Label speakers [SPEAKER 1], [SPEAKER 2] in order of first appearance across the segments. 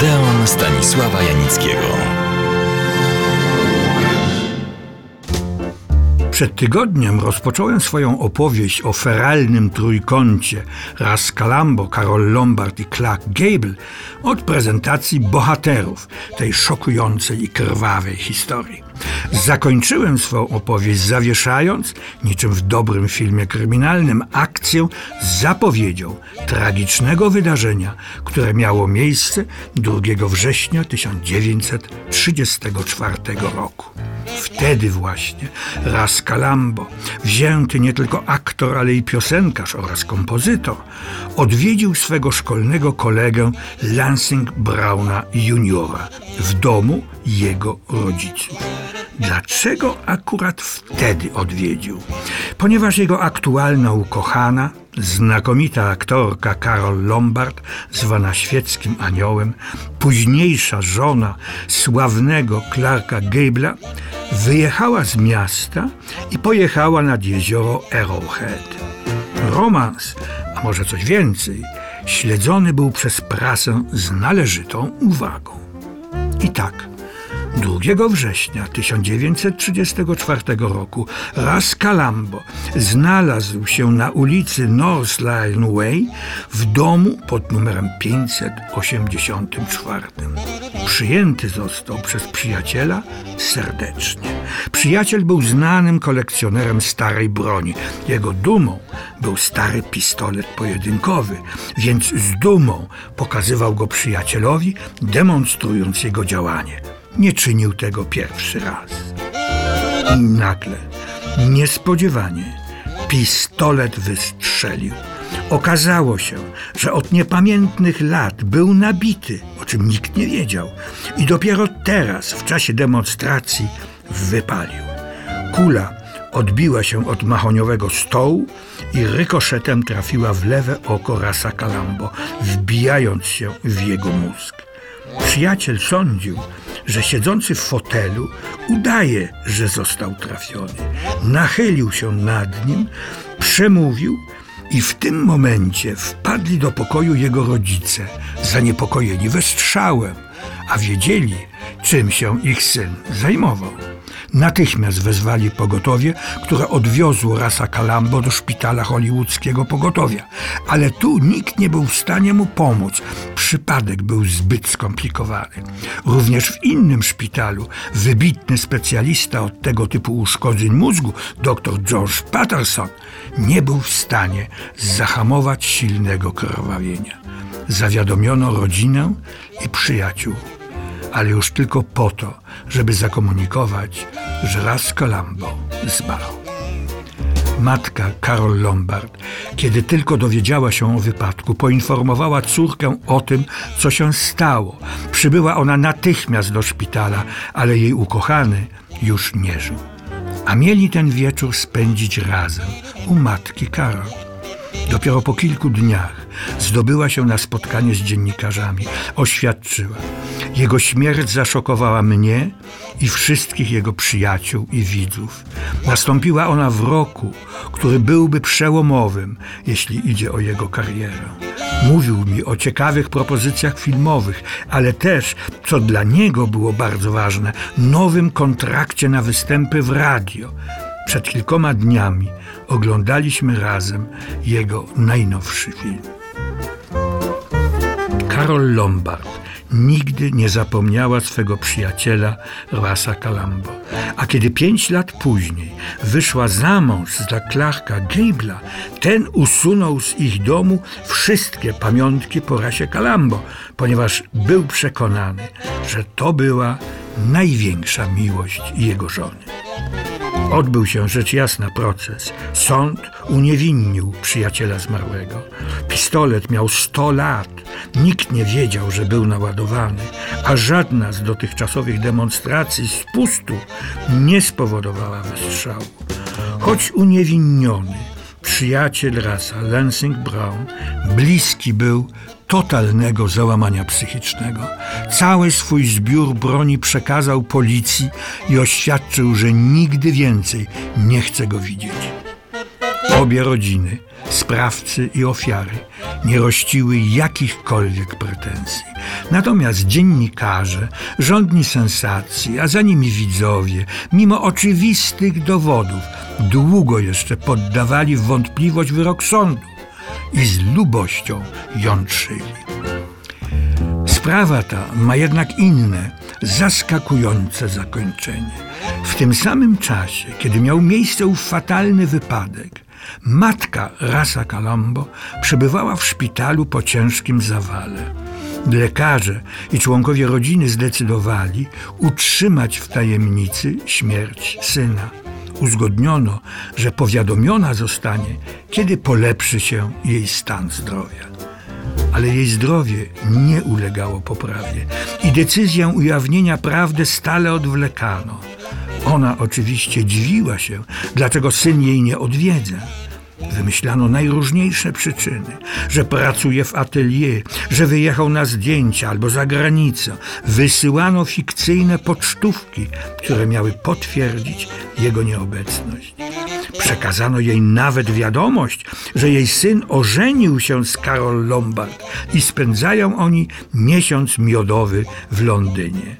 [SPEAKER 1] Odeon Stanisława Janickiego.
[SPEAKER 2] Przed tygodniem rozpocząłem swoją opowieść o feralnym trójkącie Ras Calambo, Karol Lombard i Clark Gable od prezentacji bohaterów tej szokującej i krwawej historii. Zakończyłem swoją opowieść zawieszając, niczym w dobrym filmie kryminalnym, akcję z zapowiedzią tragicznego wydarzenia, które miało miejsce 2 września 1934 roku. Wtedy właśnie Ras Calambo, wzięty nie tylko aktor, ale i piosenkarz oraz kompozytor, odwiedził swego szkolnego kolegę Lansing Browna Juniora w domu jego rodziców. Dlaczego akurat wtedy odwiedził? Ponieważ jego aktualna ukochana, znakomita aktorka Carol Lombard, zwana świeckim aniołem, późniejsza żona sławnego Clarka Gable'a, wyjechała z miasta i pojechała nad jezioro Arrowhead. Romans, a może coś więcej, śledzony był przez prasę z należytą uwagą. I tak, 2 września 1934 roku Ras Calambo znalazł się na ulicy North Line Way w domu pod numerem 584. Przyjęty został przez przyjaciela serdecznie. Przyjaciel był znanym kolekcjonerem starej broni. Jego dumą był stary pistolet pojedynkowy, więc z dumą pokazywał go przyjacielowi, demonstrując jego działanie nie czynił tego pierwszy raz. I nagle, niespodziewanie, pistolet wystrzelił. Okazało się, że od niepamiętnych lat był nabity, o czym nikt nie wiedział, i dopiero teraz, w czasie demonstracji, wypalił. Kula odbiła się od mahoniowego stołu i rykoszetem trafiła w lewe oko Rasa Calambo, wbijając się w jego mózg. Przyjaciel sądził, że siedzący w fotelu udaje, że został trafiony. Nachylił się nad nim, przemówił i w tym momencie wpadli do pokoju jego rodzice, zaniepokojeni wystrzałem, a wiedzieli, czym się ich syn zajmował. Natychmiast wezwali pogotowie, które odwiozło Rasa Calambo do szpitala hollywoodzkiego pogotowia. Ale tu nikt nie był w stanie mu pomóc. Przypadek był zbyt skomplikowany. Również w innym szpitalu wybitny specjalista od tego typu uszkodzeń mózgu, dr George Patterson, nie był w stanie zahamować silnego krwawienia. Zawiadomiono rodzinę i przyjaciół ale już tylko po to, żeby zakomunikować, że raz Colombo zmarł. Matka Karol Lombard, kiedy tylko dowiedziała się o wypadku, poinformowała córkę o tym, co się stało. Przybyła ona natychmiast do szpitala, ale jej ukochany już nie żył. A mieli ten wieczór spędzić razem u matki Karol. Dopiero po kilku dniach zdobyła się na spotkanie z dziennikarzami. Oświadczyła: Jego śmierć zaszokowała mnie i wszystkich jego przyjaciół i widzów. Nastąpiła ona w roku, który byłby przełomowym, jeśli idzie o jego karierę. Mówił mi o ciekawych propozycjach filmowych, ale też, co dla niego było bardzo ważne, nowym kontrakcie na występy w radio. Przed kilkoma dniami oglądaliśmy razem jego najnowszy film. Karol Lombard nigdy nie zapomniała swego przyjaciela Rasa Calambo. A kiedy pięć lat później wyszła za mąż za Clarka Gable'a, ten usunął z ich domu wszystkie pamiątki po rasie Calambo, ponieważ był przekonany, że to była największa miłość jego żony. Odbył się rzecz jasna proces. Sąd uniewinnił przyjaciela zmarłego. Pistolet miał 100 lat. Nikt nie wiedział, że był naładowany, a żadna z dotychczasowych demonstracji spustu nie spowodowała wystrzału. Choć uniewinniony, przyjaciel rasa Lansing Brown bliski był totalnego załamania psychicznego. Cały swój zbiór broni przekazał policji i oświadczył, że nigdy więcej nie chce go widzieć. Obie rodziny, sprawcy i ofiary, nie rościły jakichkolwiek pretensji. Natomiast dziennikarze, rządni sensacji, a za nimi widzowie, mimo oczywistych dowodów, długo jeszcze poddawali wątpliwość wyrok sądu i z lubością jątrzyli. Sprawa ta ma jednak inne, zaskakujące zakończenie. W tym samym czasie, kiedy miał miejsce ów fatalny wypadek, matka Rasa Colombo przebywała w szpitalu po ciężkim zawale. Lekarze i członkowie rodziny zdecydowali utrzymać w tajemnicy śmierć syna. Uzgodniono, że powiadomiona zostanie, kiedy polepszy się jej stan zdrowia ale jej zdrowie nie ulegało poprawie i decyzję ujawnienia prawdy stale odwlekano. Ona oczywiście dziwiła się, dlaczego syn jej nie odwiedza. Wymyślano najróżniejsze przyczyny, że pracuje w atelier, że wyjechał na zdjęcia albo za granicę. Wysyłano fikcyjne pocztówki, które miały potwierdzić jego nieobecność. Przekazano jej nawet wiadomość, że jej syn ożenił się z Karol Lombard i spędzają oni miesiąc miodowy w Londynie.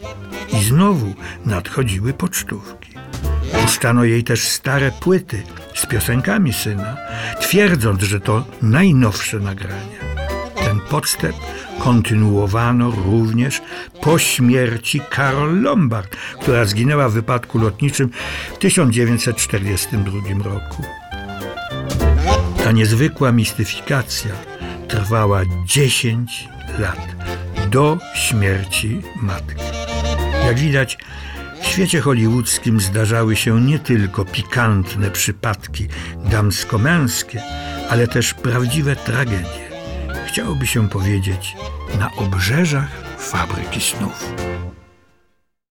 [SPEAKER 2] I znowu nadchodziły pocztówki. Puszczano jej też stare płyty z piosenkami syna, twierdząc, że to najnowsze nagrania. Ten podstęp kontynuowano również po śmierci Karol Lombard, która zginęła w wypadku lotniczym w 1942 roku. Ta niezwykła mistyfikacja trwała 10 lat do śmierci matki. Jak widać, świecie hollywoodzkim zdarzały się nie tylko pikantne przypadki damsko-męskie, ale też prawdziwe tragedie. Chciałoby się powiedzieć na obrzeżach fabryki snów.